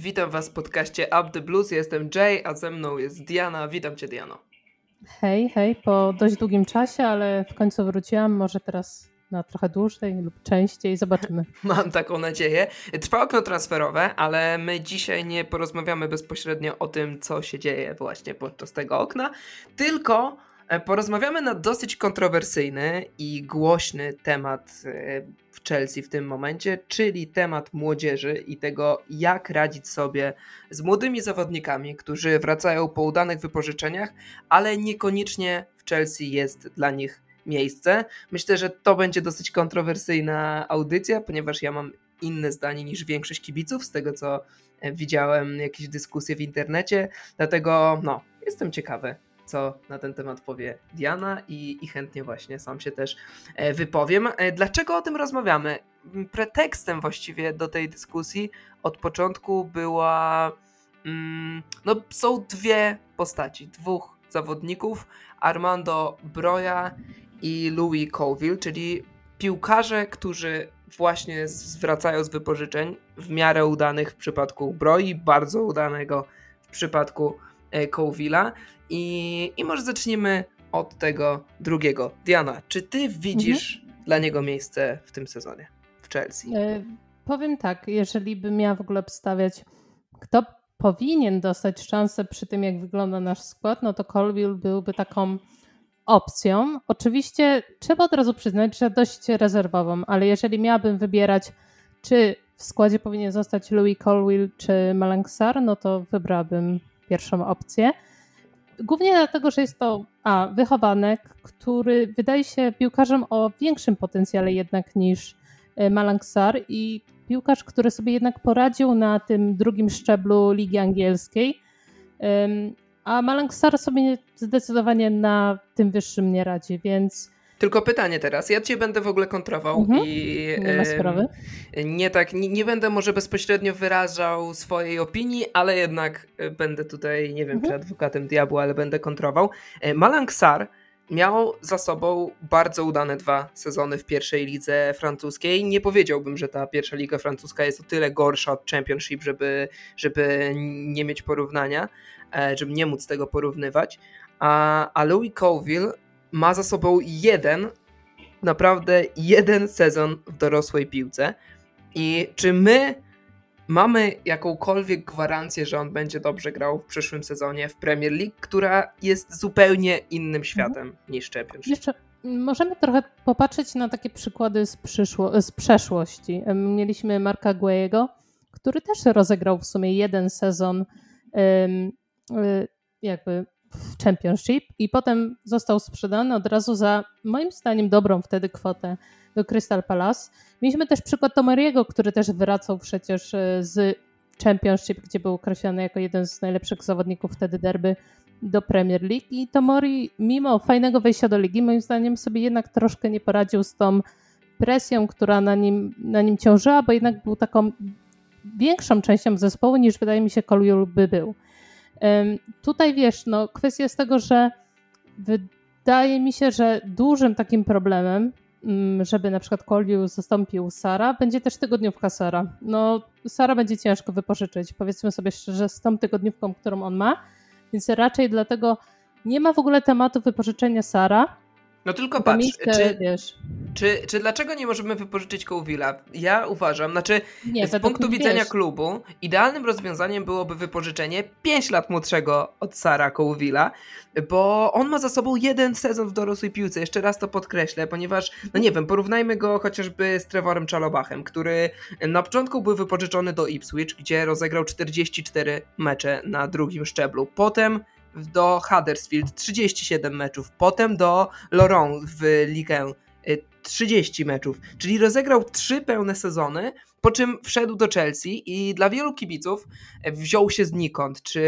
Cześć, witam Was w podcaście Up the Blues. Ja jestem Jay, a ze mną jest Diana. Witam Cię, Diano. Hej, hej, po dość długim czasie, ale w końcu wróciłam. Może teraz na trochę dłużej lub częściej. Zobaczymy. Mam taką nadzieję. Trwa okno transferowe, ale my dzisiaj nie porozmawiamy bezpośrednio o tym, co się dzieje właśnie podczas tego okna, tylko porozmawiamy na dosyć kontrowersyjny i głośny temat e, w Chelsea w tym momencie, czyli temat młodzieży i tego, jak radzić sobie z młodymi zawodnikami, którzy wracają po udanych wypożyczeniach, ale niekoniecznie w Chelsea jest dla nich miejsce. Myślę, że to będzie dosyć kontrowersyjna audycja, ponieważ ja mam inne zdanie niż większość kibiców, z tego co e, widziałem jakieś dyskusje w internecie, dlatego no, jestem ciekawy, co na ten temat powie Diana i, i chętnie właśnie sam się też e, wypowiem. E, dlaczego o tym rozmawiamy? Pretekstem właściwie do tej dyskusji od początku była mm, no są dwie postaci, dwóch zawodników, Armando Broja i Louis Colville, czyli piłkarze, którzy właśnie zwracają z wypożyczeń w miarę udanych w przypadku Broi, bardzo udanego w przypadku e, Colville'a. I, I może zacznijmy od tego drugiego. Diana, czy ty widzisz mhm. dla niego miejsce w tym sezonie w Chelsea? E, powiem tak, jeżeli bym miała w ogóle obstawiać, kto powinien dostać szansę przy tym, jak wygląda nasz skład, no to Colville byłby taką opcją. Oczywiście trzeba od razu przyznać, że dość rezerwową, ale jeżeli miałabym wybierać, czy w składzie powinien zostać Louis Colville czy Malangsar, no to wybrałabym pierwszą opcję. Głównie dlatego, że jest to a, wychowanek, który wydaje się piłkarzem o większym potencjale jednak niż e, Malangsar i piłkarz, który sobie jednak poradził na tym drugim szczeblu Ligi Angielskiej. A Malangsar sobie zdecydowanie na tym wyższym nie radzi, więc. Tylko pytanie teraz. Ja cię będę w ogóle kontrował mhm. i nie, ma sprawy. nie tak, nie, nie, będę może bezpośrednio wyrażał swojej opinii, ale jednak e, będę tutaj, nie wiem, mhm. czy adwokatem diabła, ale będę kontrował. E, Malangsar miał za sobą bardzo udane dwa sezony w pierwszej lidze francuskiej. Nie powiedziałbym, że ta pierwsza liga francuska jest o tyle gorsza od Championship, żeby, żeby nie mieć porównania, e, żeby nie móc tego porównywać. A, a Louis Colville ma za sobą jeden, naprawdę jeden sezon w dorosłej piłce. I czy my mamy jakąkolwiek gwarancję, że on będzie dobrze grał w przyszłym sezonie w Premier League, która jest zupełnie innym światem mhm. niż Championship. Jeszcze możemy trochę popatrzeć na takie przykłady z, przyszło, z przeszłości. Mieliśmy Marka Guejego, który też rozegrał w sumie jeden sezon um, jakby w Championship i potem został sprzedany od razu za moim zdaniem dobrą wtedy kwotę do Crystal Palace. Mieliśmy też przykład Tomariego, który też wracał przecież e, z Championship, gdzie był określony jako jeden z najlepszych zawodników wtedy derby do Premier League i Tomori mimo fajnego wejścia do ligi moim zdaniem sobie jednak troszkę nie poradził z tą presją, która na nim, na nim ciążyła, bo jednak był taką większą częścią zespołu niż wydaje mi się Kolujul by był. Tutaj wiesz, no kwestia jest tego, że wydaje mi się, że dużym takim problemem Mm, żeby na przykład Koliu zastąpił Sara, będzie też tygodniówka Sara. No, Sara będzie ciężko wypożyczyć, powiedzmy sobie szczerze, z tą tygodniówką, którą on ma, więc raczej dlatego nie ma w ogóle tematu wypożyczenia Sara, no tylko patrz, czy, wiesz. Czy, czy dlaczego nie możemy wypożyczyć Kołwila? Ja uważam, znaczy nie, z punktu widzenia wiesz. klubu idealnym rozwiązaniem byłoby wypożyczenie 5 lat młodszego od Sara Kołwila, bo on ma za sobą jeden sezon w dorosłej piłce, jeszcze raz to podkreślę, ponieważ, no nie wiem, porównajmy go chociażby z Trevorem Czalobachem, który na początku był wypożyczony do Ipswich, gdzie rozegrał 44 mecze na drugim szczeblu. Potem do Huddersfield 37 meczów, potem do Lorient w Ligę 30 meczów, czyli rozegrał trzy pełne sezony, po czym wszedł do Chelsea i dla wielu kibiców wziął się znikąd, czy,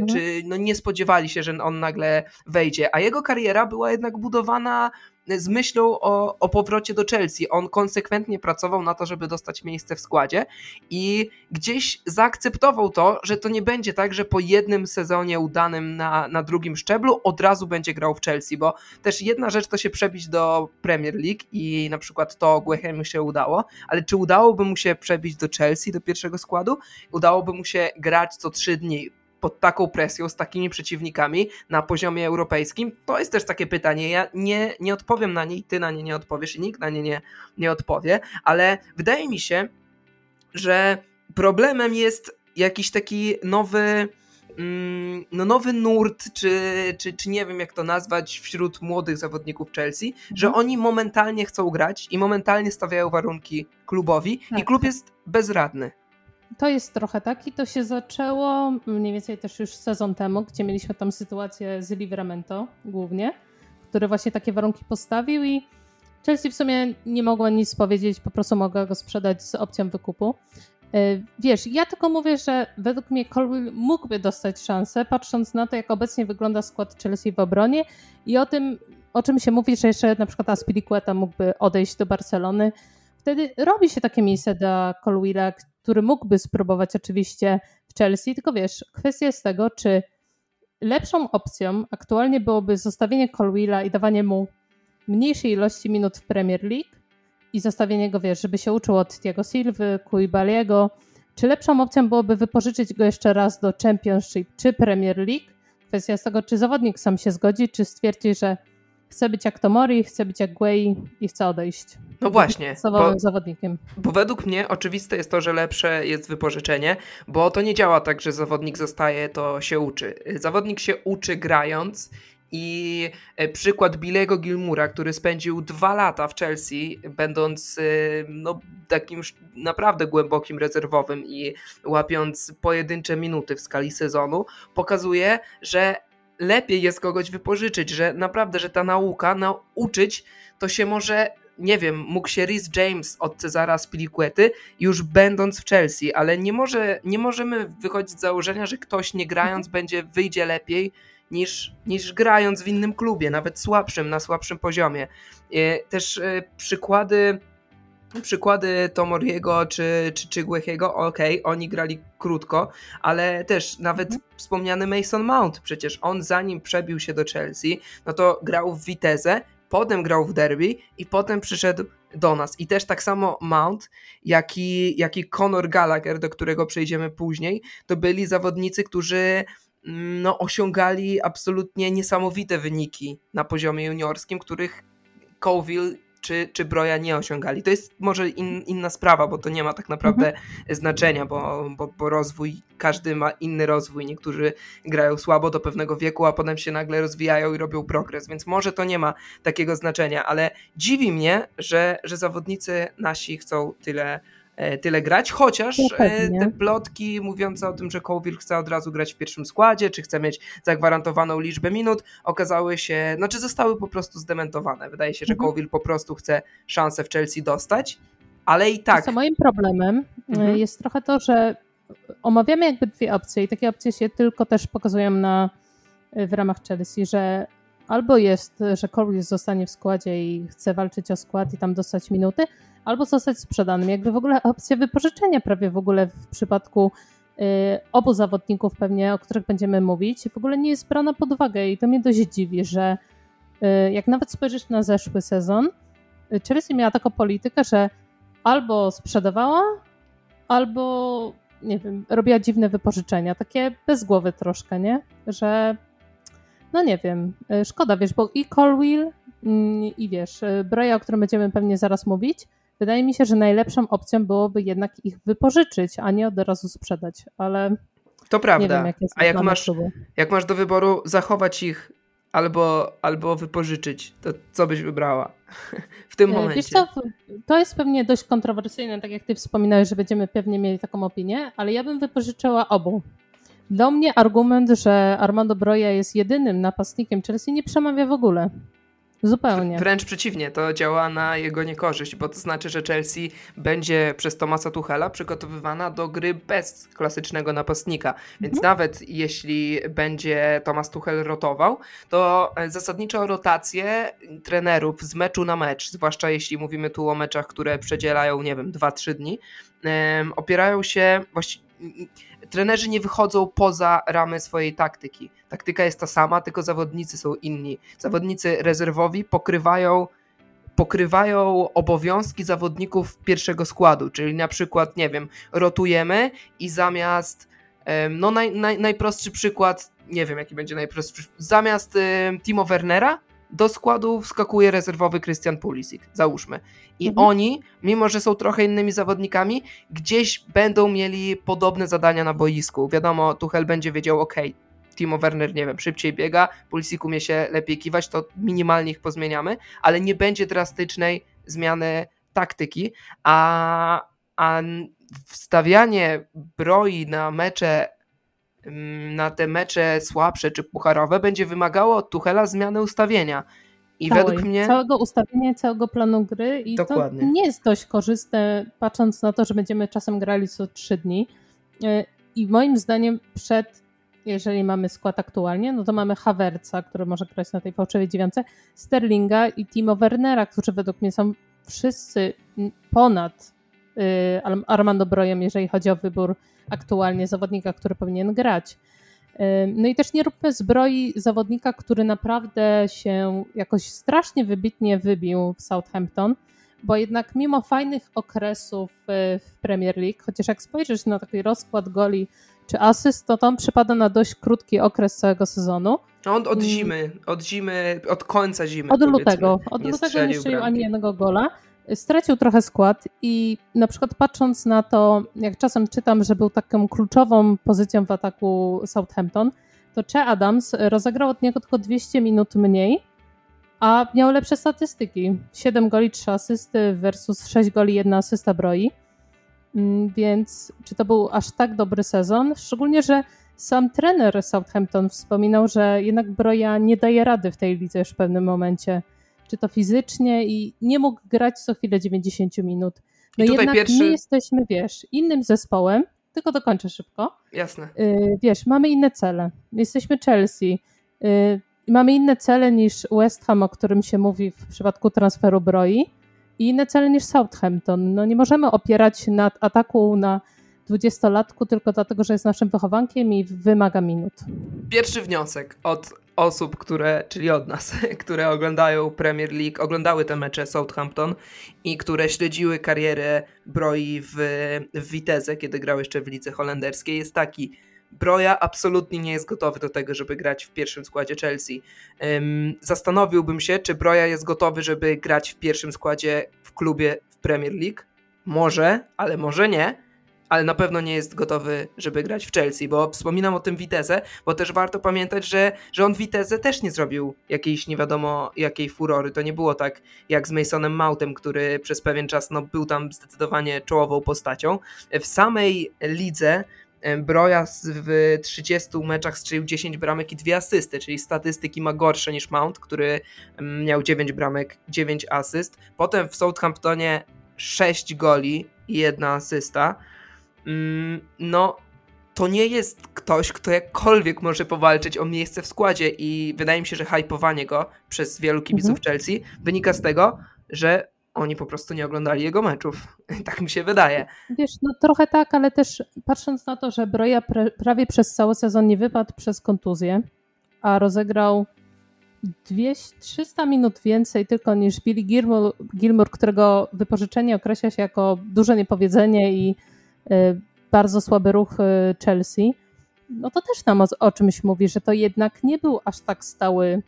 mhm. czy no nie spodziewali się, że on nagle wejdzie, a jego kariera była jednak budowana z myślą o, o powrocie do Chelsea. On konsekwentnie pracował na to, żeby dostać miejsce w składzie i gdzieś zaakceptował to, że to nie będzie tak, że po jednym sezonie udanym na, na drugim szczeblu od razu będzie grał w Chelsea, bo też jedna rzecz to się przebić do Premier League i na przykład to Guechemu się udało, ale czy udałoby mu się przebić do Chelsea, do pierwszego składu? Udałoby mu się grać co trzy dni pod taką presją, z takimi przeciwnikami na poziomie europejskim? To jest też takie pytanie. Ja nie, nie odpowiem na nie i ty na nie nie odpowiesz i nikt na nie nie, nie odpowie, ale wydaje mi się, że problemem jest jakiś taki nowy mm, no nowy nurt, czy, czy, czy nie wiem jak to nazwać, wśród młodych zawodników Chelsea, że mhm. oni momentalnie chcą grać i momentalnie stawiają warunki klubowi tak. i klub jest bezradny. To jest trochę tak i to się zaczęło mniej więcej też już sezon temu, gdzie mieliśmy tam sytuację z Livramento głównie, który właśnie takie warunki postawił i Chelsea w sumie nie mogła nic powiedzieć, po prostu mogła go sprzedać z opcją wykupu. E, wiesz, ja tylko mówię, że według mnie Colwell mógłby dostać szansę, patrząc na to, jak obecnie wygląda skład Chelsea w obronie i o tym, o czym się mówi, że jeszcze na przykład Aspilicueta mógłby odejść do Barcelony. Wtedy robi się takie miejsce dla Colwilla, który mógłby spróbować oczywiście w Chelsea, tylko wiesz, kwestia jest tego, czy lepszą opcją aktualnie byłoby zostawienie Colwilla i dawanie mu mniejszej ilości minut w Premier League i zostawienie go, wiesz, żeby się uczył od Thiago Silva, Koulibaly'ego, czy lepszą opcją byłoby wypożyczyć go jeszcze raz do Championship czy Premier League? Kwestia jest tego, czy zawodnik sam się zgodzi, czy stwierdzi, że chce być jak Tomori, chce być jak Guay i chce odejść. No właśnie. Bo, zawodnikiem. Bo według mnie oczywiste jest to, że lepsze jest wypożyczenie, bo to nie działa tak, że zawodnik zostaje, to się uczy. Zawodnik się uczy grając i e, przykład Bilego Gilmura, który spędził dwa lata w Chelsea, będąc e, no, takim naprawdę głębokim rezerwowym i łapiąc pojedyncze minuty w skali sezonu, pokazuje, że lepiej jest kogoś wypożyczyć, że naprawdę, że ta nauka, nauczyć, to się może nie wiem, mógł się Rhys James od Cezara Spiliquety już będąc w Chelsea, ale nie, może, nie możemy wychodzić z założenia, że ktoś nie grając będzie wyjdzie lepiej niż, niż grając w innym klubie, nawet słabszym, na słabszym poziomie. E, też e, przykłady przykłady Tomoriego czy, czy, czy Gwechiego, okej, okay, oni grali krótko, ale też nawet mm. wspomniany Mason Mount, przecież on zanim przebił się do Chelsea, no to grał w Viteze, potem grał w Derby i potem przyszedł do nas. I też tak samo Mount, jak i, jak i Conor Gallagher, do którego przejdziemy później, to byli zawodnicy, którzy mm, no, osiągali absolutnie niesamowite wyniki na poziomie juniorskim, których Colville czy, czy Broja nie osiągali. To jest może in, inna sprawa, bo to nie ma tak naprawdę mhm. znaczenia, bo, bo, bo rozwój, każdy ma inny rozwój. Niektórzy grają słabo do pewnego wieku, a potem się nagle rozwijają i robią progres, więc może to nie ma takiego znaczenia, ale dziwi mnie, że, że zawodnicy nasi chcą tyle tyle grać, chociaż no te plotki mówiące o tym, że Colville chce od razu grać w pierwszym składzie, czy chce mieć zagwarantowaną liczbę minut, okazały się, znaczy zostały po prostu zdementowane. Wydaje się, że mhm. Colville po prostu chce szansę w Chelsea dostać, ale i tak. Co moim problemem e, mhm. jest trochę to, że omawiamy jakby dwie opcje i takie opcje się tylko też pokazują na, w ramach Chelsea, że albo jest, że Colville zostanie w składzie i chce walczyć o skład i tam dostać minuty, albo zostać sprzedanym. Jakby w ogóle opcja wypożyczenia prawie w ogóle w przypadku y, obu zawodników pewnie, o których będziemy mówić, w ogóle nie jest brana pod uwagę i to mnie dość dziwi, że y, jak nawet spojrzysz na zeszły sezon, y, Chelsea miała taką politykę, że albo sprzedawała, albo nie wiem, robiła dziwne wypożyczenia, takie bez głowy troszkę, nie? Że no nie wiem, szkoda, wiesz, bo i Colwill mm, i wiesz, Breja, o którym będziemy pewnie zaraz mówić, Wydaje mi się, że najlepszą opcją byłoby jednak ich wypożyczyć, a nie od razu sprzedać, ale. To prawda. Wiem, jak a jak masz, jak masz do wyboru zachować ich albo, albo wypożyczyć, to co byś wybrała w tym e, momencie? Wiesz co, to jest pewnie dość kontrowersyjne, tak jak ty wspominałeś, że będziemy pewnie mieli taką opinię, ale ja bym wypożyczyła obu. Do mnie argument, że Armando Broja jest jedynym napastnikiem Chelsea nie przemawia w ogóle. Zupełnie. Wręcz przeciwnie, to działa na jego niekorzyść, bo to znaczy, że Chelsea będzie przez Tomasa Tuchela przygotowywana do gry bez klasycznego napastnika. Więc mhm. nawet jeśli będzie Tomas Tuchel rotował, to zasadniczo rotacje trenerów z meczu na mecz, zwłaszcza jeśli mówimy tu o meczach, które przedzielają, nie wiem, 2-3 dni, opierają się właściwie trenerzy nie wychodzą poza ramy swojej taktyki. Taktyka jest ta sama, tylko zawodnicy są inni. Zawodnicy rezerwowi pokrywają pokrywają obowiązki zawodników pierwszego składu, czyli na przykład, nie wiem, rotujemy i zamiast, no naj, naj, najprostszy przykład, nie wiem jaki będzie najprostszy, zamiast Timo Wernera do składu wskakuje rezerwowy Christian Pulisic, załóżmy. I mhm. oni, mimo że są trochę innymi zawodnikami, gdzieś będą mieli podobne zadania na boisku. Wiadomo, Tuchel będzie wiedział, ok, Timo Werner, nie wiem, szybciej biega, Pulisic umie się lepiej kiwać, to minimalnie ich pozmieniamy, ale nie będzie drastycznej zmiany taktyki, a, a wstawianie broi na mecze na te mecze słabsze czy pucharowe będzie wymagało od Tuchela zmiany ustawienia. I Całej, według mnie. Całego ustawienia, całego planu gry. I Dokładnie. to nie jest dość korzystne, patrząc na to, że będziemy czasem grali co trzy dni. E, I moim zdaniem, przed, jeżeli mamy skład aktualnie, no to mamy Havertza, który może grać na tej fałszywej dziewiątce, Sterlinga i Timo Wernera, którzy według mnie są wszyscy ponad y, Armando Brojem, jeżeli chodzi o wybór aktualnie zawodnika, który powinien grać. No i też nie róbmy zbroi zawodnika, który naprawdę się jakoś strasznie wybitnie wybił w Southampton, bo jednak mimo fajnych okresów e, w Premier League, chociaż jak spojrzysz na taki rozkład goli czy asyst, to on przypada na dość krótki okres całego sezonu. No on od zimy, od zimy, od końca zimy. Od lutego. Od nie lutego nie strzelił ani jednego gola stracił trochę skład i na przykład patrząc na to, jak czasem czytam, że był taką kluczową pozycją w ataku Southampton, to Che Adams rozegrał od niego tylko 200 minut mniej, a miał lepsze statystyki. 7 goli, 3 asysty versus 6 goli, 1 asysta broi. Mm, więc czy to był aż tak dobry sezon? Szczególnie, że sam trener Southampton wspominał, że jednak Broja nie daje rady w tej lidze już w pewnym momencie czy to fizycznie i nie mógł grać co chwilę 90 minut. No I jednak pierwszy... my jesteśmy, wiesz, innym zespołem, tylko dokończę szybko. Jasne. Yy, wiesz, mamy inne cele. Jesteśmy Chelsea. Yy, mamy inne cele niż West Ham, o którym się mówi w przypadku transferu broi i inne cele niż Southampton. No nie możemy opierać nad ataku na dwudziestolatku tylko dlatego, że jest naszym wychowankiem i wymaga minut. Pierwszy wniosek od osób, które, czyli od nas, które oglądają Premier League, oglądały te mecze Southampton i które śledziły karierę Broi w, w Vitesse, kiedy grał jeszcze w lidze holenderskiej, jest taki. Broja absolutnie nie jest gotowy do tego, żeby grać w pierwszym składzie Chelsea. Zastanowiłbym się, czy Broja jest gotowy, żeby grać w pierwszym składzie w klubie w Premier League. Może, ale może nie ale na pewno nie jest gotowy, żeby grać w Chelsea, bo wspominam o tym Vitesse, bo też warto pamiętać, że, że on Vitesse też nie zrobił jakiejś nie wiadomo jakiej furory. To nie było tak jak z Masonem Mountem, który przez pewien czas no, był tam zdecydowanie czołową postacią. W samej lidze Broja w 30 meczach strzelił 10 bramek i 2 asysty, czyli statystyki ma gorsze niż Mount, który miał 9 bramek, 9 asyst. Potem w Southamptonie 6 goli i 1 asysta. Mm, no to nie jest ktoś, kto jakkolwiek może powalczyć o miejsce w składzie i wydaje mi się, że hypowanie go przez wielu kibiców mhm. Chelsea wynika z tego, że oni po prostu nie oglądali jego meczów. tak mi się wydaje. Wiesz, no trochę tak, ale też patrząc na to, że Broja prawie przez cały sezon nie wypadł przez kontuzję, a rozegrał 200, 300 minut więcej tylko niż Billy Gilmour, Gilmour, którego wypożyczenie określa się jako duże niepowiedzenie i Y, bardzo słaby ruch y, Chelsea, no to też nam o, o czymś mówi, że to jednak nie był aż tak stały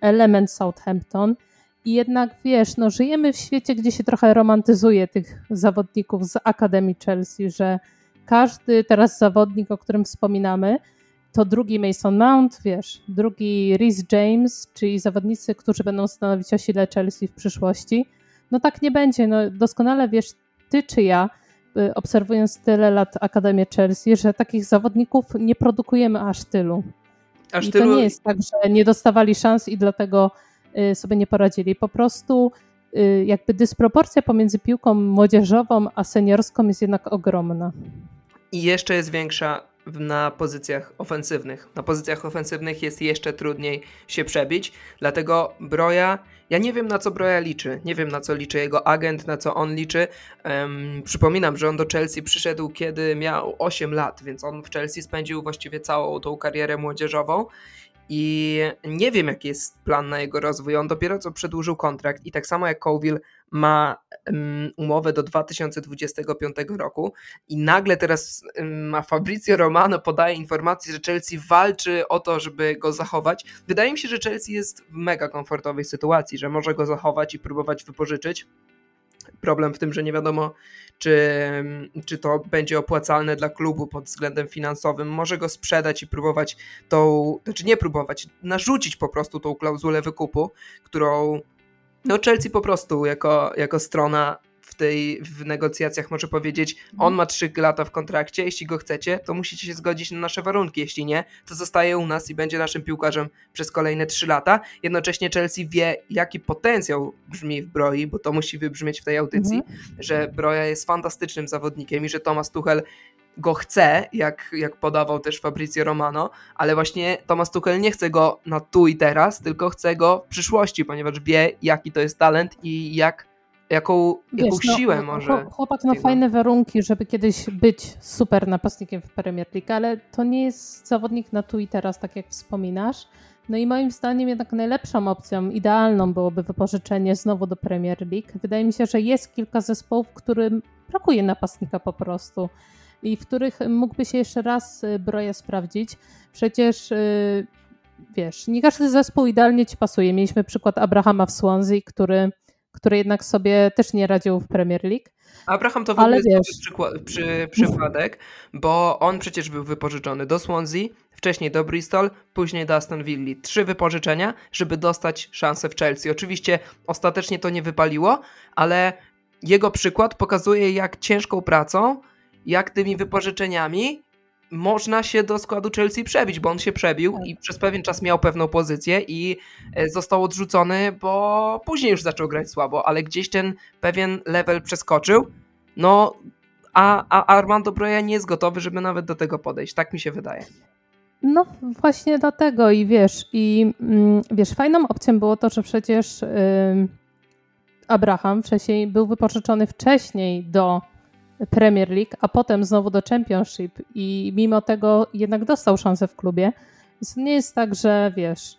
element Southampton. I jednak wiesz, no żyjemy w świecie, gdzie się trochę romantyzuje tych zawodników z Akademii Chelsea, że każdy teraz zawodnik, o którym wspominamy, to drugi Mason Mount, wiesz, drugi Rhys James, czyli zawodnicy, którzy będą stanowić o sile Chelsea w przyszłości. No tak nie będzie. No doskonale wiesz, ty czy ja, Y, obserwując tyle lat Akademię Chelsea, że takich zawodników nie produkujemy aż tylu. Aż I tylu... to nie jest tak, że nie dostawali szans i dlatego sobie nie poradzili. Po prostu y, jakby dysproporcja pomiędzy piłką młodzieżową a seniorską jest jednak ogromna. I jeszcze jest większa na pozycjach ofensywnych. Na pozycjach ofensywnych jest jeszcze trudniej się przebić, dlatego Broja, ja nie wiem na co Broja liczy, nie wiem na co liczy jego agent, na co on liczy. Um, przypominam, że on do Chelsea przyszedł kiedy miał 8 lat, więc on w Chelsea spędził właściwie całą tą karierę młodzieżową i nie wiem, jaki jest plan na jego rozwój. On dopiero co przedłużył kontrakt i tak samo jak Colville ma um, umowę do 2025 roku i nagle teraz ma Fabrizio Romano podaje informację, że Chelsea walczy o to, żeby go zachować. Wydaje mi się, że Chelsea jest w mega komfortowej sytuacji, że może go zachować i próbować wypożyczyć. Problem w tym, że nie wiadomo, czy, czy to będzie opłacalne dla klubu pod względem finansowym. Może go sprzedać i próbować tą, znaczy nie próbować, narzucić po prostu tą klauzulę wykupu, którą no Chelsea po prostu jako, jako strona w tej w negocjacjach może powiedzieć, on ma 3 lata w kontrakcie, jeśli go chcecie, to musicie się zgodzić na nasze warunki, jeśli nie, to zostaje u nas i będzie naszym piłkarzem przez kolejne 3 lata. Jednocześnie Chelsea wie, jaki potencjał brzmi w Broi, bo to musi wybrzmieć w tej audycji, mhm. że Broja jest fantastycznym zawodnikiem i że Thomas Tuchel go chce, jak, jak podawał też Fabrizio Romano, ale właśnie Thomas Tuchel nie chce go na tu i teraz, tylko chce go w przyszłości, ponieważ wie, jaki to jest talent i jak, jaką, Wiesz, jaką no, siłę no, może. Chłopak ma fajne warunki, żeby kiedyś być super napastnikiem w Premier League, ale to nie jest zawodnik na tu i teraz, tak jak wspominasz. No i moim zdaniem jednak najlepszą opcją, idealną byłoby wypożyczenie znowu do Premier League. Wydaje mi się, że jest kilka zespołów, którym brakuje napastnika po prostu i w których mógłby się jeszcze raz y, Broja sprawdzić. Przecież y, wiesz, nie każdy zespół idealnie ci pasuje. Mieliśmy przykład Abrahama w Swansea, który, który jednak sobie też nie radził w Premier League. Abraham to w ogóle jest przykład, przy, przypadek, bo on przecież był wypożyczony do Swansea, wcześniej do Bristol, później do Aston Villa. Trzy wypożyczenia, żeby dostać szansę w Chelsea. Oczywiście ostatecznie to nie wypaliło, ale jego przykład pokazuje, jak ciężką pracą jak tymi wypożyczeniami można się do składu Chelsea przebić, bo on się przebił i przez pewien czas miał pewną pozycję i e, został odrzucony, bo później już zaczął grać słabo, ale gdzieś ten pewien level przeskoczył. No, a, a Armando Broja nie jest gotowy, żeby nawet do tego podejść. Tak mi się wydaje. No właśnie dlatego i wiesz, i mm, wiesz, fajną opcją było to, że przecież Abraham wcześniej był wypożyczony wcześniej do Premier League, a potem znowu do Championship i mimo tego jednak dostał szansę w klubie. Więc nie jest tak, że wiesz,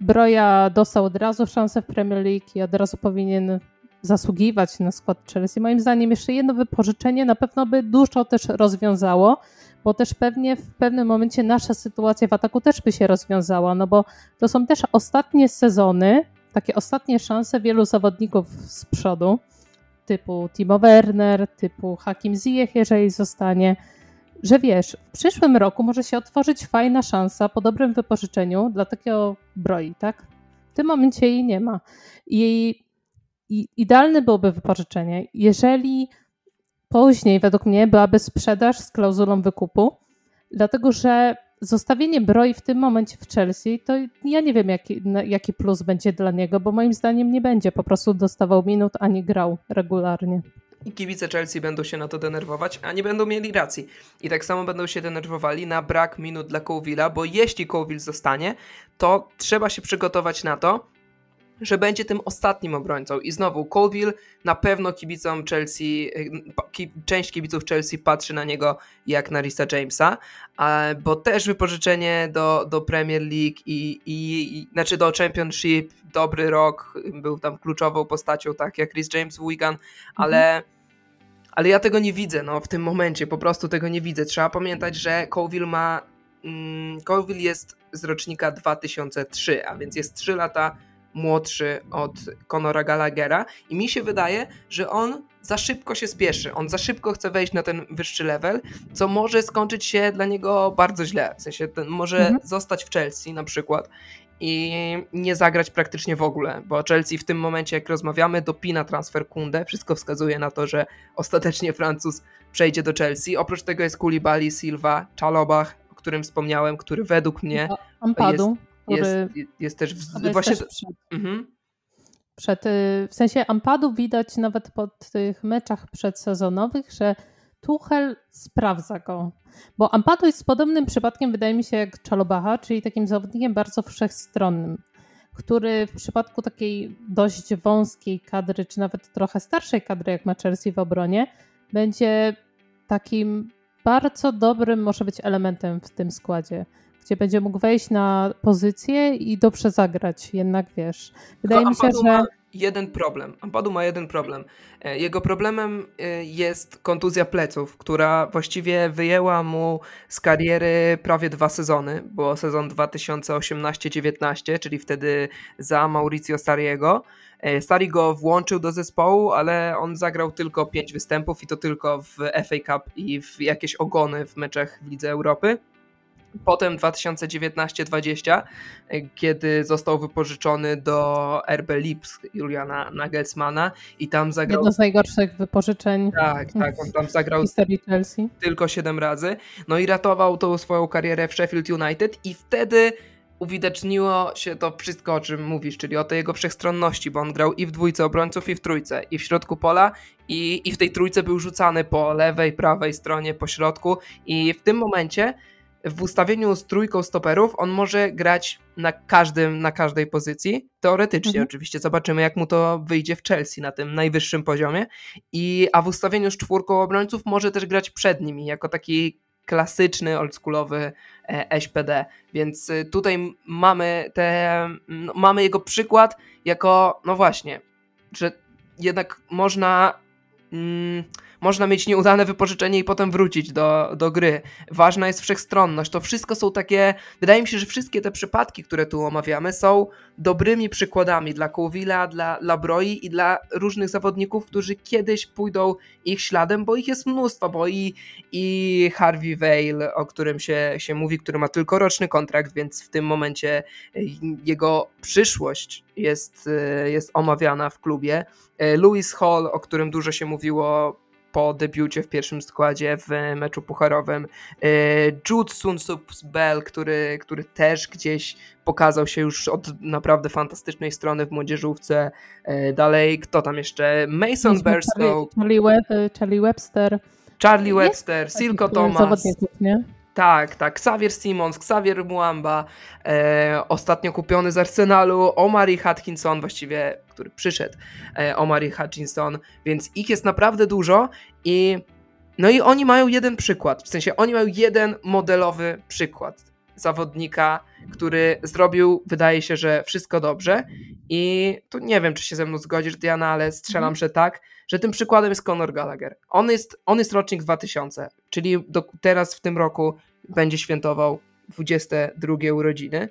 Broja dostał od razu szansę w Premier League i od razu powinien zasługiwać na skład Chelsea. Moim zdaniem jeszcze jedno wypożyczenie na pewno by dużo też rozwiązało, bo też pewnie w pewnym momencie nasza sytuacja w ataku też by się rozwiązała, no bo to są też ostatnie sezony, takie ostatnie szanse wielu zawodników z przodu typu Timo Werner, typu Hakim Ziyech, jeżeli zostanie, że wiesz, w przyszłym roku może się otworzyć fajna szansa po dobrym wypożyczeniu dla takiego broi, tak? W tym momencie jej nie ma. I, i idealne byłoby wypożyczenie, jeżeli później, według mnie, byłaby sprzedaż z klauzulą wykupu, dlatego że zostawienie Broi w tym momencie w Chelsea, to ja nie wiem, jaki, jaki plus będzie dla niego, bo moim zdaniem nie będzie. Po prostu dostawał minut, a nie grał regularnie. I kibice Chelsea będą się na to denerwować, a nie będą mieli racji. I tak samo będą się denerwowali na brak minut dla Colville'a, bo jeśli Colville zostanie, to trzeba się przygotować na to, że będzie tym ostatnim obrońcą. I znowu, Colville na pewno kibicom Chelsea, część kibiców Chelsea patrzy na niego jak na Risa Jamesa, bo też wypożyczenie do, do Premier League i, i, i znaczy do Championship, dobry rok, był tam kluczową postacią, tak jak Chris James Wigan, ale mhm. ale ja tego nie widzę, no w tym momencie po prostu tego nie widzę. Trzeba pamiętać, że Colville ma mm, Colville jest z rocznika 2003, a więc jest 3 lata młodszy od Conora Gallaghera i mi się wydaje, że on za szybko się spieszy, on za szybko chce wejść na ten wyższy level, co może skończyć się dla niego bardzo źle, w sensie ten może mhm. zostać w Chelsea na przykład i nie zagrać praktycznie w ogóle, bo Chelsea w tym momencie, jak rozmawiamy, dopina transfer Kunde. Wszystko wskazuje na to, że ostatecznie Francuz przejdzie do Chelsea. Oprócz tego jest Koulibaly, Silva, Chalobach, o którym wspomniałem, który według mnie Ampadu. jest Jest, jest też w, właśnie. Też przed, mhm. przed, y, w sensie Ampadu widać nawet po tych meczach przedsezonowych, że Tuchel sprawdza go. Bo Ampadu jest podobnym przypadkiem, wydaje mi się, jak Czalobacha, czyli takim zawodnikiem bardzo wszechstronnym, który w przypadku takiej dość wąskiej kadry, czy nawet trochę starszej kadry, jak ma Chelsea w obronie, będzie takim bardzo dobrym, może być elementem w tym składzie gdzie będzie mógł wejść na pozycję i dobrze zagrać. Jednak wiesz, wydaje mi się, że jeden problem. Ampadu ma jeden problem. Jego problemem e, jest kontuzja pleców, która właściwie wyjęła mu z kariery prawie dwa sezony, bo sezon 2018-19, czyli wtedy za Mauricio Stariego. E, Stari go włączył do zespołu, ale on zagrał tylko pięć występów i to tylko w FA Cup i w jakieś ogony w meczach w Lidze Europy. Potem 2019-20, kiedy został wypożyczony do RB Lipsk Juliana Nagelsmana i tam zagrał... Jedno z najgorszych wypożyczeń tak, tak, on tam zagrał historii Chelsea. tylko 7 razy. No i ratował tą swoją karierę w Sheffield United i wtedy uwidoczniło się to wszystko, o czym mówisz, czyli o tej jego wszechstronności, bo on grał i w dwójce obrońców, i w trójce, i w środku pola, i, i w tej trójce był rzucany po lewej, prawej stronie, po środku i w tym momencie w ustawieniu z trójką stoperów on może grać na każdym, na każdej pozycji. Teoretycznie mhm. oczywiście. Zobaczymy, jak mu to wyjdzie w Chelsea na tym najwyższym poziomie. I, a w ustawieniu z czwórką obrońców może też grać przed nimi, jako taki klasyczny, oldschoolowy e, SPD. Więc y, tutaj mamy te, no, mamy jego przykład jako, no właśnie, że jednak można mm, można mieć nieudane wypożyczenie i potem wrócić do, do gry. Ważna jest wszechstronność. To wszystko są takie. Wydaje mi się, że wszystkie te przypadki, które tu omawiamy, są dobrymi przykładami dla Kowila, dla Labroi i dla różnych zawodników, którzy kiedyś pójdą ich śladem, bo ich jest mnóstwo, bo i, i Harvey Vale, o którym się, się mówi, który ma tylko roczny kontrakt, więc w tym momencie jego przyszłość jest, jest omawiana w klubie. Lewis Hall, o którym dużo się mówiło po debiucie w pierwszym składzie w meczu pucharowym. E, Jude Sunsups Bell, który, który też gdzieś pokazał się już od naprawdę fantastycznej strony w młodzieżówce. E, dalej, kto tam jeszcze? Mason Berstow. Charlie, Charlie Webster. Charlie Webster, Silko Thomas. Nie? Tak, tak. Xavier Simons, Xavier Muamba, e, ostatnio kupiony z Arsenalu, Omari Hutchinson, właściwie, który przyszedł, e, Omari Hutchinson, więc ich jest naprawdę dużo i no i oni mają jeden przykład, w sensie oni mają jeden modelowy przykład zawodnika, który zrobił, wydaje się, że wszystko dobrze i tu nie wiem, czy się ze mną zgodzisz, Diana, ale strzelam, mm. że tak, że tym przykładem jest Conor Gallagher. On jest, on jest rocznik 2000, czyli do, teraz w tym roku będzie świętował 22 urodziny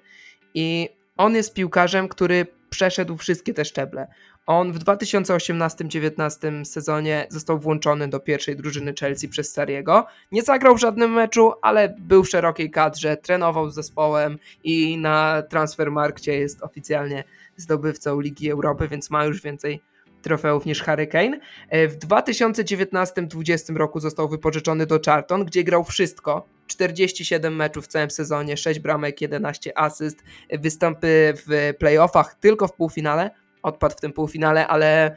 i on jest piłkarzem, który przeszedł wszystkie te szczeble. On w 2018-19 sezonie został włączony do pierwszej drużyny Chelsea przez Sariego. Nie zagrał w żadnym meczu, ale był w szerokiej kadrze, trenował z zespołem i na Transfermarkcie jest oficjalnie zdobywcą Ligi Europy, więc ma już więcej trofeów niż Harry Kane. E, w 2019-20 roku został wypożyczony do Charlton, gdzie grał wszystko. 47 meczów w całym sezonie, 6 bramek, 11 asyst, występy w playoffach tylko w półfinale, odpadł w tym półfinale, ale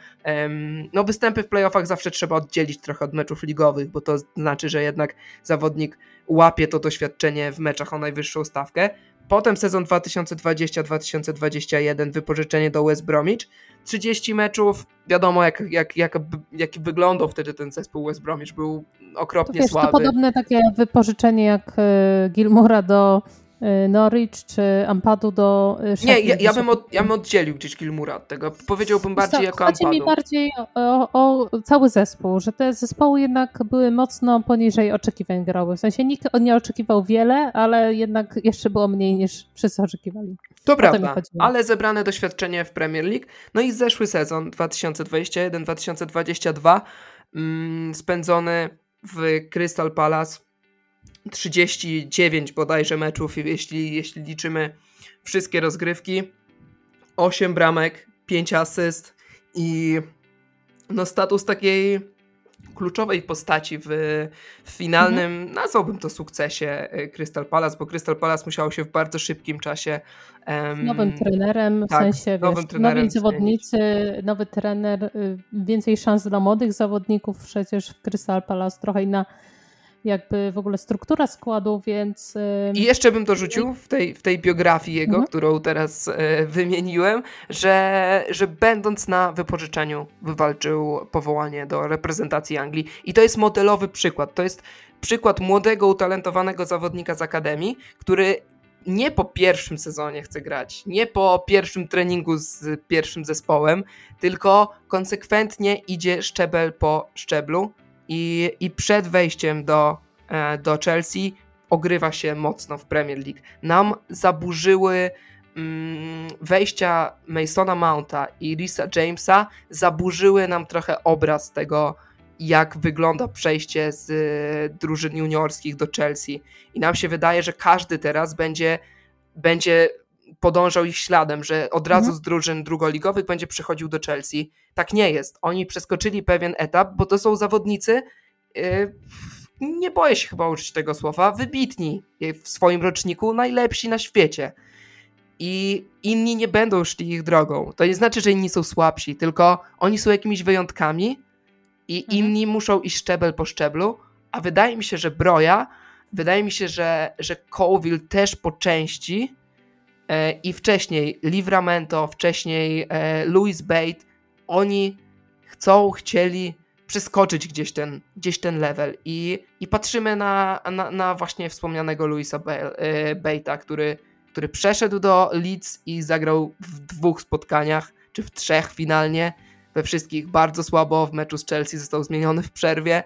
no występy w playoffach zawsze trzeba oddzielić trochę od meczów ligowych, bo to znaczy, że jednak zawodnik łapie to doświadczenie w meczach o najwyższą stawkę. Potem sezon 2020-2021, wypożyczenie do West Bromwich. 30 meczów, wiadomo jak, jak, jak, jak wyglądał wtedy ten zespół West Bromwich, był okropnie to wiesz, słaby. To podobne takie wypożyczenie jak e, Gilmora do Y, Norwich czy Ampadu do Sheffield. Nie, ja, ja, bym od, ja bym oddzielił gdzieś Kilmura od tego. Powiedziałbym bardziej co, jako Chodzi Ampadu. mi bardziej o, o, cały zespół, że te zespoły jednak były mocno poniżej oczekiwań grały. W sensie nikt nie oczekiwał wiele, ale jednak jeszcze było mniej niż wszyscy oczekiwali. To prawda, ale zebrane doświadczenie w Premier League. No i zeszły sezon 2021-2022 mm, spędzony w Crystal Palace 39 bodajże meczów, jeśli, jeśli liczymy wszystkie rozgrywki. 8 bramek, 5 asyst i no status takiej kluczowej postaci w, w finalnym, mhm. nazwałbym to sukcesie y, Crystal Palace, bo Crystal Palace musiało się w bardzo szybkim czasie um, nowym trenerem, w tak, sensie wiesz, trenerem nowi zawodnicy, nowy trener, y, więcej szans dla młodych zawodników przecież w Crystal Palace, trochę inna jakby w ogóle struktura składu, więc... I jeszcze bym dorzucił w tej, w tej biografii jego, mhm. którą teraz e, wymieniłem, że, że będąc na wypożyczeniu wywalczył powołanie do reprezentacji Anglii i to jest modelowy przykład. To jest przykład młodego, utalentowanego zawodnika z Akademii, który nie po pierwszym sezonie chce grać, nie po pierwszym treningu z pierwszym zespołem, tylko konsekwentnie idzie szczebel po szczeblu i, i przed wejściem do, e, do Chelsea ogrywa się mocno w Premier League. Nam zaburzyły mm, wejścia Masona Mounta i Risa Jamesa, zaburzyły nam trochę obraz tego, jak wygląda przejście z e, drużyn juniorskich do Chelsea. I nam się wydaje, że każdy teraz będzie, będzie podążał ich śladem, że od razu mhm. z drużyn drugoligowych będzie przychodził do Chelsea. Tak nie jest. Oni przeskoczyli pewien etap, bo to są zawodnicy, yy, nie boję się chyba użyć tego słowa, wybitni w swoim roczniku, najlepsi na świecie. I inni nie będą szli ich drogą. To nie znaczy, że inni są słabsi, tylko oni są jakimiś wyjątkami i mhm. inni muszą iść szczebel po szczeblu, a wydaje mi się, że Broja, wydaje mi się, że, że Colville też po części i wcześniej Livramento, wcześniej e, Louis Bate, oni chcą, chcieli przeskoczyć gdzieś ten, gdzieś ten level. I, i patrzymy na, na, na właśnie wspomnianego Louisa e, Bate'a, który, który przeszedł do Leeds i zagrał w dwóch spotkaniach, czy w trzech finalnie, we wszystkich bardzo słabo, w meczu z Chelsea został zmieniony w przerwie.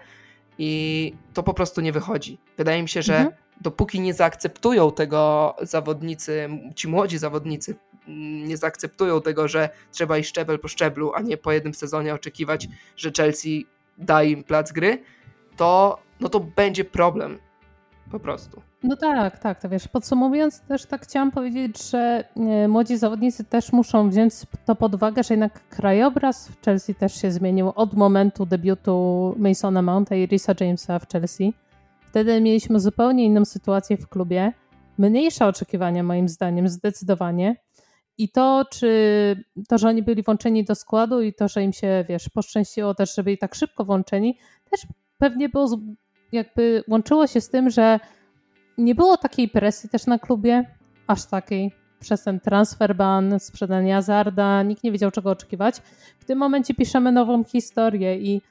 I to po prostu nie wychodzi. Wydaje mi się, że mhm dopóki nie zaakceptują tego zawodnicy, ci młodzi zawodnicy, mm, nie zaakceptują tego, że trzeba iść szczebel po szczeblu, a nie po jednym sezonie oczekiwać, że Chelsea da im plac gry, to, no to będzie problem. Po prostu. No tak, tak, to wiesz, podsumowując też tak chciałam powiedzieć, że e, młodzi zawodnicy też muszą wziąć to pod uwagę, że jednak krajobraz w Chelsea też się zmienił od momentu debiutu Masona Mounta i Risa Jamesa w Chelsea Wtedy mieliśmy zupełnie inną sytuację w klubie, mniejsze oczekiwania moim zdaniem, zdecydowanie. I to, czy to, że oni byli włączeni do składu i to, że im się, wiesz, poszczęściło też, że byli tak szybko włączeni, też pewnie było, jakby łączyło się z tym, że nie było takiej presji też na klubie, aż takiej, przez ten transfer ban, sprzedanie Azarda, nikt nie wiedział czego oczekiwać. W tym momencie piszemy nową historię i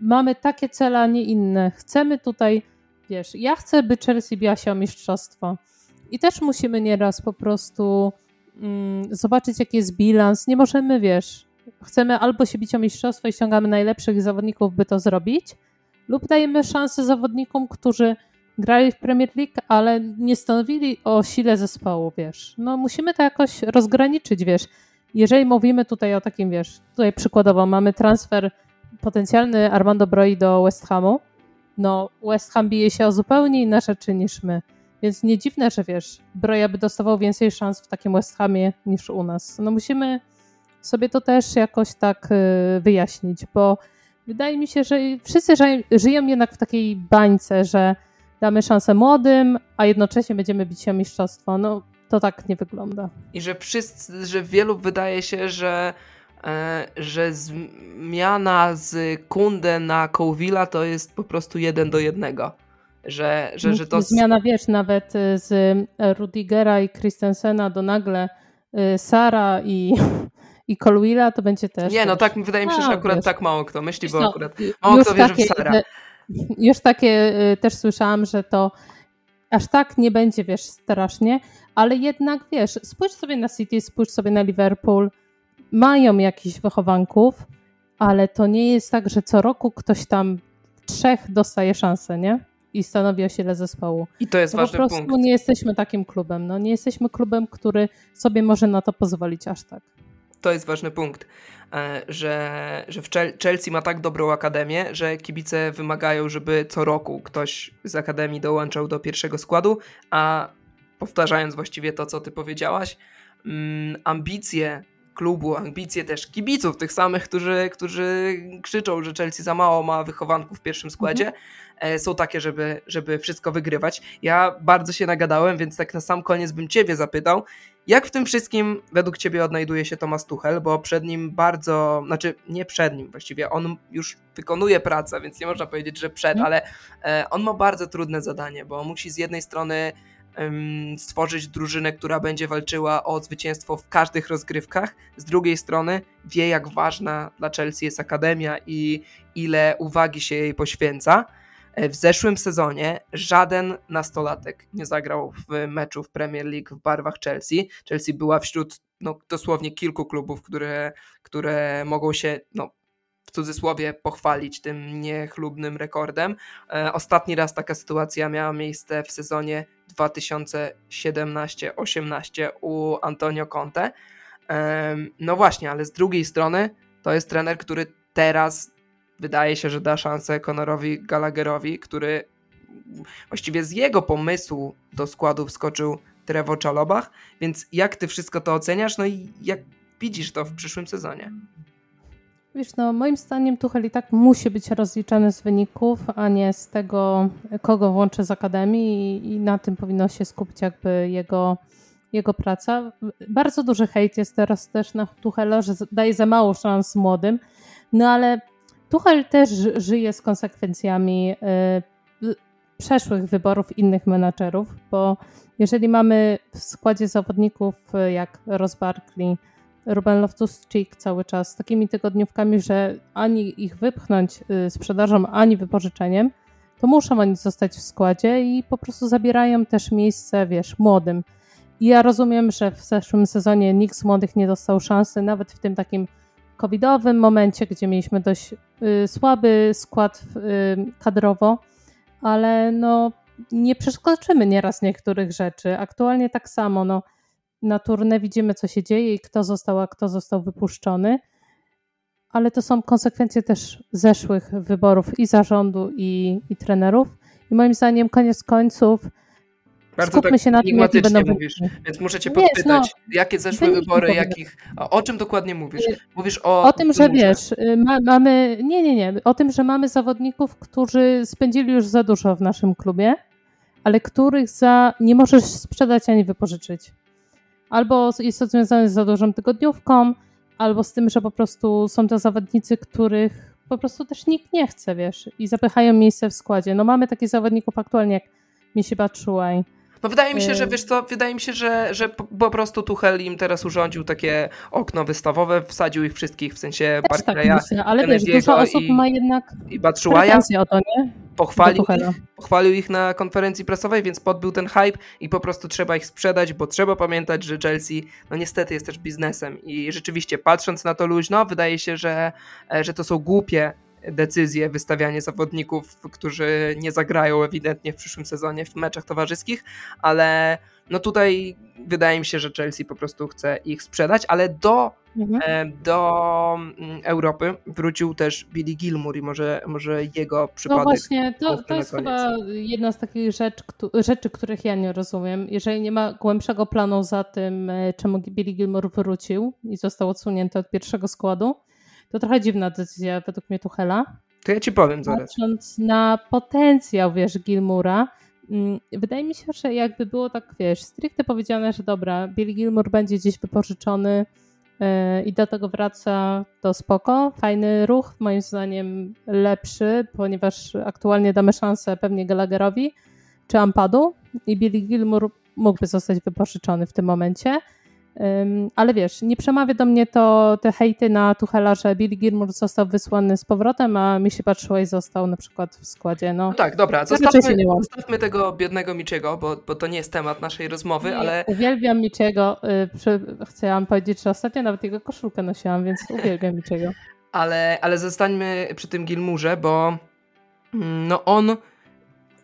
mamy takie cele, a nie inne. Chcemy tutaj wiesz, ja chcę, by Chelsea biła się o mistrzostwo. I też musimy nieraz po prostu mm, zobaczyć, jaki jest bilans. Nie możemy, wiesz, chcemy albo się bić o mistrzostwo i ściągamy najlepszych zawodników, by to zrobić, lub dajemy szansę zawodnikom, którzy grali w Premier League, ale nie stanowili o sile zespołu, wiesz. No musimy to jakoś rozgraniczyć, wiesz. Jeżeli mówimy tutaj o takim, wiesz, tutaj przykładowo mamy transfer potencjalny Armando Broi do West Hamu, no West Ham bije się o zupełnie inne rzeczy niż my. Więc nie dziwne, że wiesz, Broja by dostawał więcej szans w takim West Hamie niż u nas. No musimy sobie to też jakoś tak y, wyjaśnić, bo wydaje mi się, że wszyscy żyją jednak w takiej bańce, że damy szansę młodym, a jednocześnie będziemy bić się o mistrzostwo. No to tak nie wygląda. I że wszyscy, że wielu wydaje się, że że zmiana z Kunde na Kołwila to jest po prostu jeden do jednego. Że, że, że to... Zmiana, wiesz, nawet y, z Rudigera i Christensena do nagle y, Sara i, i Colwilla to będzie też... Nie, no tak, wydaje mi się, że akurat wiesz. tak mało kto myśli, bo no, akurat mało kto wierzy takie, w Sara. Już takie też słyszałam, że to aż tak nie będzie, wiesz, strasznie, ale jednak, wiesz, spójrz sobie na City, spójrz sobie na Liverpool, mają jakichś wychowanków, ale to nie jest tak, że co roku ktoś tam trzech dostaje szansę, nie? I stanowi o sile zespołu. I to jest to ważny po prostu punkt. nie jesteśmy takim klubem. No, nie jesteśmy klubem, który sobie może na to pozwolić aż tak. To jest ważny punkt, e, że, że w Chelsea ma tak dobrą akademię, że kibice wymagają, żeby co roku ktoś z akademii dołączał do pierwszego składu, a powtarzając właściwie to, co ty powiedziałaś, mm, ambicje klubu, ambicje też kibiców, tych samych, którzy, którzy krzyczą, że Chelsea za mało ma wychowanków w pierwszym składzie, mhm. są takie, żeby, żeby wszystko wygrywać. Ja bardzo się nagadałem, więc tak na sam koniec bym Ciebie zapytał, jak w tym wszystkim według Ciebie odnajduje się Thomas Tuchel, bo przed nim bardzo, znaczy nie przed nim właściwie, on już wykonuje pracę, więc nie można powiedzieć, że przed, mhm. ale e, on ma bardzo trudne zadanie, bo musi z jednej strony stworzyć drużynę, która będzie walczyła o zwycięstwo w każdych rozgrywkach. Z drugiej strony wie, jak ważna dla Chelsea jest akademia i ile uwagi się jej poświęca. E, w zeszłym sezonie żaden nastolatek nie zagrał w meczu w Premier League w barwach Chelsea. Chelsea była wśród no, dosłownie kilku klubów, które, które mogą się no, w cudzysłowie pochwalić tym niechlubnym rekordem. E, ostatni raz taka sytuacja miała miejsce w sezonie 2017-18 u Antonio Conte. No właśnie, ale z drugiej strony to jest trener, który teraz wydaje się, że da szansę Conorowi Gallagherowi, który właściwie z jego pomysłu do składu wskoczył Trevo Czalobach, więc jak ty wszystko to oceniasz, no i jak widzisz to w przyszłym sezonie? Wiesz, no moim zdaniem Tuchel i tak musi być rozliczany z wyników, a nie z tego, kogo włączy z akademii i, i na tym powinno się skupić jakby jego, jego praca. Bardzo duży hejt jest teraz też na Tuchela, że daje za mało szans młodym, no ale Tuchel też żyje z konsekwencjami y, przeszłych wyborów innych menadżerów, bo jeżeli mamy w składzie zawodników y, jak Ross Barkley, Ruben Loftus-Cheek cały czas z takimi tygodniówkami, że ani ich wypchnąć y, sprzedażą, ani wypożyczeniem, to muszą oni zostać w składzie i po prostu zabierają też miejsce, wiesz, młodym. I ja rozumiem, że w zeszłym sezonie nikt z młodych nie dostał szansy, nawet w tym takim covidowym momencie, gdzie mieliśmy dość y, słaby skład y, kadrowo, ale no nie przeskoczymy nieraz niektórych rzeczy. Aktualnie tak samo, no na turnę widzimy, co się dzieje i kto został, a kto został wypuszczony, ale to są konsekwencje też zeszłych wyborów i zarządu, i, i trenerów. I moim zdaniem, koniec końców, bardzo Skupmy tak się na tym, jakie będą mówisz, więc muszę cię podpytać, wiesz, no, jakie zeszłe wybory, jakich, o czym dokładnie mówisz? Mówisz o... O tym, że wiesz, y, ma, mamy, nie, nie, nie, o tym, że mamy zawodników, którzy spędzili już za dużo w naszym klubie, ale których za nie możesz sprzedać ani wypożyczyć. Albo jest to związane z za dużą tygodniówką, albo z tym, że po prostu są to zawodnicy, których po prostu też nikt nie chce, wiesz, i zapychają miejsce w składzie. No mamy takich zawodników aktualnie jak Misi Batshuayi, no wydaje mi się, że wiesz co, wydaje mi się, że, że po prostu Tuchel im teraz urządził takie okno wystawowe, wsadził ich wszystkich, w sensie Barclaya, tak ale wiesz, dużo osób i, ma jednak i Batshuaja, o to, nie? Pochwalił ich, pochwalił ich na konferencji prasowej, więc podbył ten hype i po prostu trzeba ich sprzedać, bo trzeba pamiętać, że Chelsea no niestety jest też biznesem i rzeczywiście patrząc na to luźno, wydaje się, że, e, że to są głupie decyzje, wystawianie zawodników, którzy nie zagrają ewidentnie w przyszłym sezonie w meczach towarzyskich, ale no tutaj wydaje mi się, że Chelsea po prostu chce ich sprzedać, ale do, mhm. E, do mm, Europy wrócił też Billy Gilmour i może, może jego przypadek. No właśnie, to, to jest chyba jedna z takich rzecz, rzeczy, których ja nie rozumiem. Jeżeli nie ma głębszego planu za tym, e, czemu Billy Gilmour wrócił i został odsunięty od pierwszego składu, to trochę dziwna decyzja według mnie Tuchela. To ja ci powiem zaraz. Patrząc na potencjał, wiesz, Gilmura, mm, wydaje mi się, że jakby było tak, wiesz, stricte powiedziane, że dobra, Billy Gilmour będzie gdzieś wypożyczony yy, i do tego wraca, to spoko. Fajny ruch, moim zdaniem lepszy, ponieważ aktualnie damy szansę pewnie Gallagherowi czy Ampadu i Billy Gilmour mógłby zostać wypożyczony w tym momencie. Ale wiesz, nie przemawia do mnie to te hejty na Tuchela, że Billy Gilmour został wysłany z powrotem, a mi się patrzyło i został na przykład w składzie. No, no tak, dobra, zostawmy, zostawmy tego biednego Miczego, bo, bo to nie jest temat naszej rozmowy, nie, ale... Uwielbiam Miczego. Y, chciałam powiedzieć, że ostatnio nawet jego koszulkę nosiłam, więc uwielbiam Miczego. Ale, ale zostańmy przy tym Gilmurze, bo mm, no on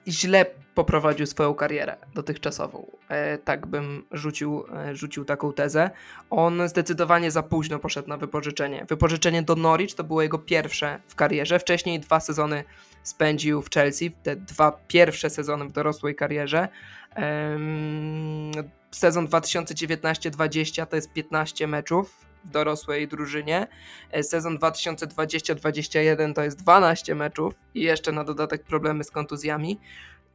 źle poprowadził swoją karierę dotychczasową. E, tak bym rzucił, e, rzucił taką tezę. On zdecydowanie za późno poszedł na wypożyczenie. Wypożyczenie do Norwich to było jego pierwsze w karierze. Wcześniej dwa sezony spędził w Chelsea, te dwa pierwsze sezony w dorosłej karierze. Sezon 2019-20 to jest 15 meczów dorosłej drużynie. E, sezon 2020-2021 to jest 12 meczów i jeszcze na dodatek problemy z kontuzjami.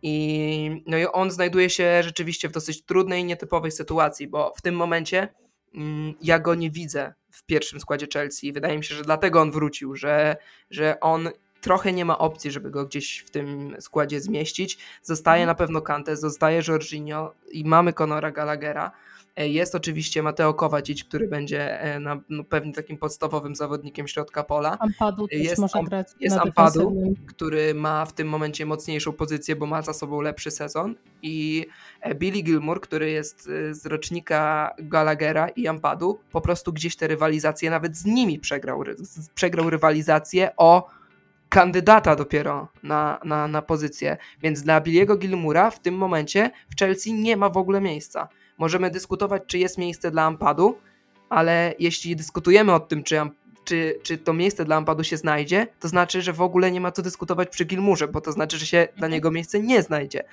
I, no i on znajduje się rzeczywiście w dosyć trudnej, nietypowej sytuacji, bo w tym momencie mm, ja go nie widzę w pierwszym składzie Chelsea. Wydaje mi się, że dlatego on wrócił, że, że on trochę nie ma opcji, żeby go gdzieś w tym składzie zmieścić. Zostaje mhm. na pewno Kante, zostaje Jorginho i mamy Conora Gallaghera. E, jest oczywiście Mateo Kowacic, który będzie e, na, no, pewnie takim podstawowym zawodnikiem środka pola. Ampadu też jest, może grać Jest Ampadu, który ma w tym momencie mocniejszą pozycję, bo ma za sobą lepszy sezon. I e, Billy Gilmour, który jest z rocznika Gallaghera i Ampadu, po prostu gdzieś te rywalizacje, nawet z nimi przegrał, przegrał rywalizację o kandydata dopiero na, na, na pozycję. Więc dla Billiego Gilmura w tym momencie w Chelsea nie ma w ogóle miejsca. Możemy dyskutować, czy jest miejsce dla Ampadu, ale jeśli dyskutujemy o tym, czy, czy, czy to miejsce dla Ampadu się znajdzie, to znaczy, że w ogóle nie ma co dyskutować przy Gilmurze, bo to znaczy, że się dla mhm. niego miejsce nie znajdzie.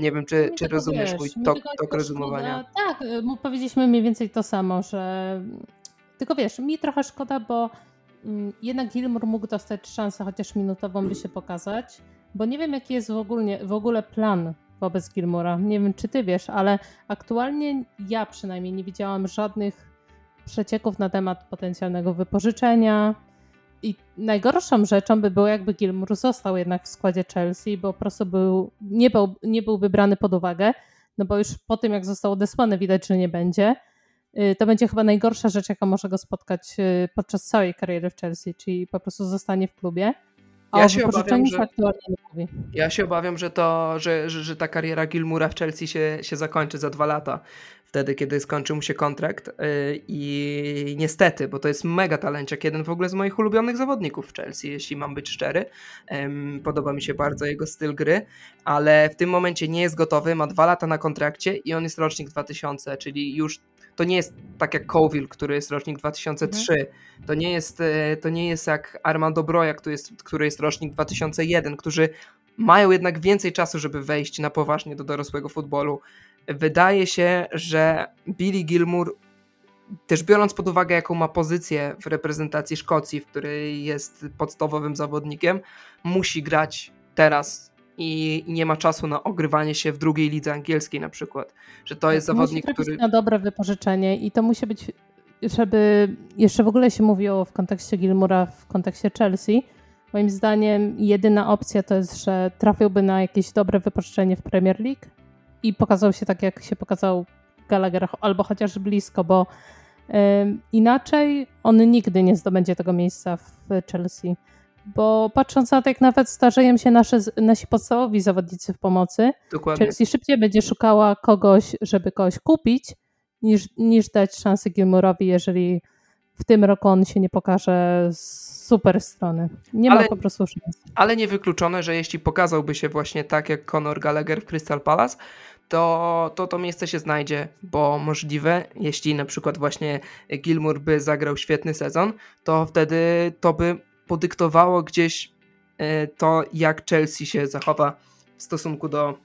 Nie wiem, czy, czy rozumiesz wiesz, mój tok, tok rozumowania. Tak, y, powiedzieliśmy mniej więcej to samo, że tylko wiesz, mi trochę szkoda, bo jednak Gilmur mógł dostać szansę chociaż minutową, by się pokazać, bo nie wiem, jaki jest w ogóle, w ogóle plan wobec Gilmora. Nie wiem, czy ty wiesz, ale aktualnie ja przynajmniej nie widziałam żadnych przecieków na temat potencjalnego wypożyczenia. I najgorszą rzeczą by było, jakby Gilmour został jednak w składzie Chelsea, bo po prostu był, nie, był, nie byłby brany pod uwagę, no bo już po tym, jak został odesłany, widać, że nie będzie. Y, to będzie chyba najgorsza rzecz, jaka może go spotkać y, podczas całej kariery w Chelsea, czyli po prostu zostanie w klubie. A ja się obawiam, że, ja się obawiam, że to, że, że, że, ta kariera Gilmura w Chelsea się, się zakończy za dwa lata. Wtedy, kiedy skończy mu się kontrakt. Yy, I niestety, bo to jest mega talenciak, jeden w ogóle z moich ulubionych zawodników w Chelsea, jeśli mam być szczery. Podoba mi się bardzo jego styl gry, ale w tym momencie nie jest gotowy, ma dwa lata na kontrakcie i on jest rocznik 2000, czyli już to nie jest tak jak Cowil, który jest rocznik 2003. Mhm. To, nie jest, e, to nie jest jak Armando Broja, który jest, który jest rocznik 2001, którzy mają jednak więcej czasu, żeby wejść na poważnie do dorosłego futbolu. Wydaje się, że Billy Gilmour, też biorąc pod uwagę, jaką ma pozycję w reprezentacji Szkocji, w której jest podstawowym zawodnikiem, musi grać teraz i, nie ma czasu na ogrywanie się w drugiej lidze angielskiej na przykład. Że to jest zawodnik, musi który... na dobre wypożyczenie i to musi być, żeby jeszcze w ogóle się mówiło w kontekście Gilmura, w kontekście Chelsea, moim zdaniem jedyna opcja to jest, że trafiłby na jakieś dobre wypożyczenie w Premier League i pokazał się tak, jak się pokazał Gallagher, albo chociaż blisko, bo inaczej on nigdy nie zdobędzie tego miejsca w Chelsea bo patrząc na to, jak nawet starzeją się nasze, nasi podstawowi zawodnicy w pomocy, Dokładnie. Chelsea szybciej będzie szukała kogoś, żeby kogoś kupić, niż, niż dać szansę Gilmurowi, jeżeli w tym roku on się nie pokaże z super strony. Nie ale, ma po prostu szans. Ale niewykluczone, że jeśli pokazałby się właśnie tak jak Conor Gallagher w Crystal Palace, to, to to miejsce się znajdzie, bo możliwe, jeśli na przykład właśnie Gilmour by zagrał świetny sezon, to wtedy to by podyktowało gdzieś e, to, jak Chelsea się zachowa w stosunku do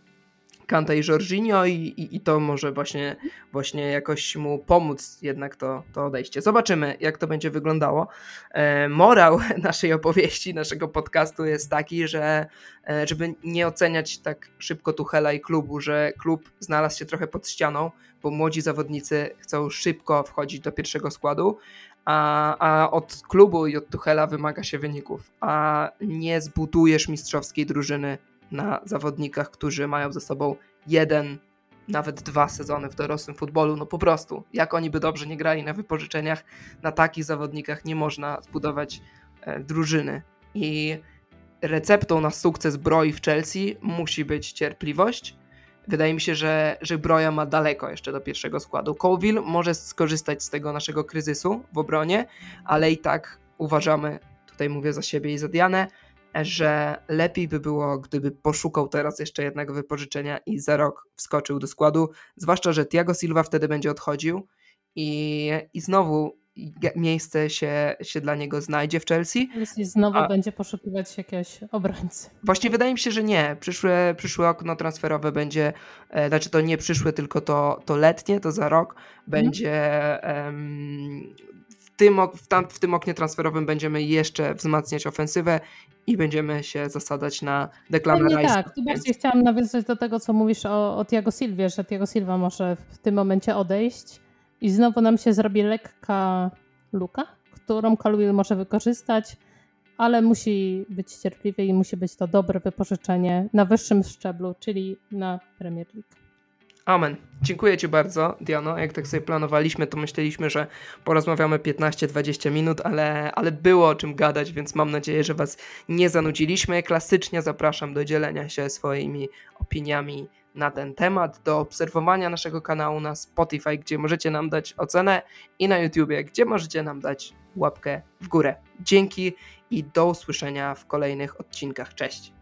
Kanta i Jorginho i, i, i, to może właśnie, właśnie jakoś mu pomóc jednak to, to odejście. Zobaczymy, jak to będzie wyglądało. E, morał naszej opowieści, naszego podcastu jest taki, że e, żeby nie oceniać tak szybko Tuchela i klubu, że klub znalazł się trochę pod ścianą, bo młodzi zawodnicy chcą szybko wchodzić do pierwszego składu, a, a od klubu i od Tuchela wymaga się wyników, a nie zbudujesz mistrzowskiej drużyny na zawodnikach, którzy mają ze sobą jeden, nawet dwa sezony w dorosłym futbolu. No po prostu, jak oni by dobrze nie grali na wypożyczeniach, na takich zawodnikach nie można zbudować e, drużyny. I receptą na sukces Broi w Chelsea musi być cierpliwość, Wydaje mi się, że, że Broja ma daleko jeszcze do pierwszego składu. Colville może skorzystać z tego naszego kryzysu w obronie, ale i tak uważamy, tutaj mówię za siebie i za Dianę, że lepiej by było, gdyby poszukał teraz jeszcze jednego wypożyczenia i za rok wskoczył do składu, zwłaszcza, że Thiago Silva wtedy będzie odchodził i, i znowu miejsce się, się dla niego znajdzie w Chelsea. Chelsea znowu A... będzie poszukiwać jakiegoś obrońcy. Właśnie wydaje mi się, że nie. Przyszłe, przyszłe okno transferowe będzie, e, znaczy to nie przyszłe, tylko to, to letnie, to za rok będzie mhm. Tym, w, tam, w tym oknie transferowym będziemy jeszcze wzmacniać ofensywę i będziemy się zasadzać na Declana Rice. Tak, tu bardziej chciałam nawiązać do tego, co mówisz o, o Tiago Silvie, że Tiago Silva może w tym momencie odejść i znowu nam się zrobi lekka luka, którą Calwell może wykorzystać, ale musi być cierpliwy i musi być to dobre wypożyczenie na wyższym szczeblu, czyli na Premier League. Amen. Dziękuję Ci bardzo, Diano. Jak tak sobie planowaliśmy, to myśleliśmy, że porozmawiamy 15-20 minut, ale, ale było o czym gadać, więc mam nadzieję, że Was nie zanudziliśmy. Klasycznie zapraszam do dzielenia się swoimi opiniami na ten temat, do obserwowania naszego kanału na Spotify, gdzie możecie nam dać ocenę i na YouTubie, gdzie możecie nam dać łapkę w górę. Dzięki i do usłyszenia w kolejnych odcinkach. Cześć!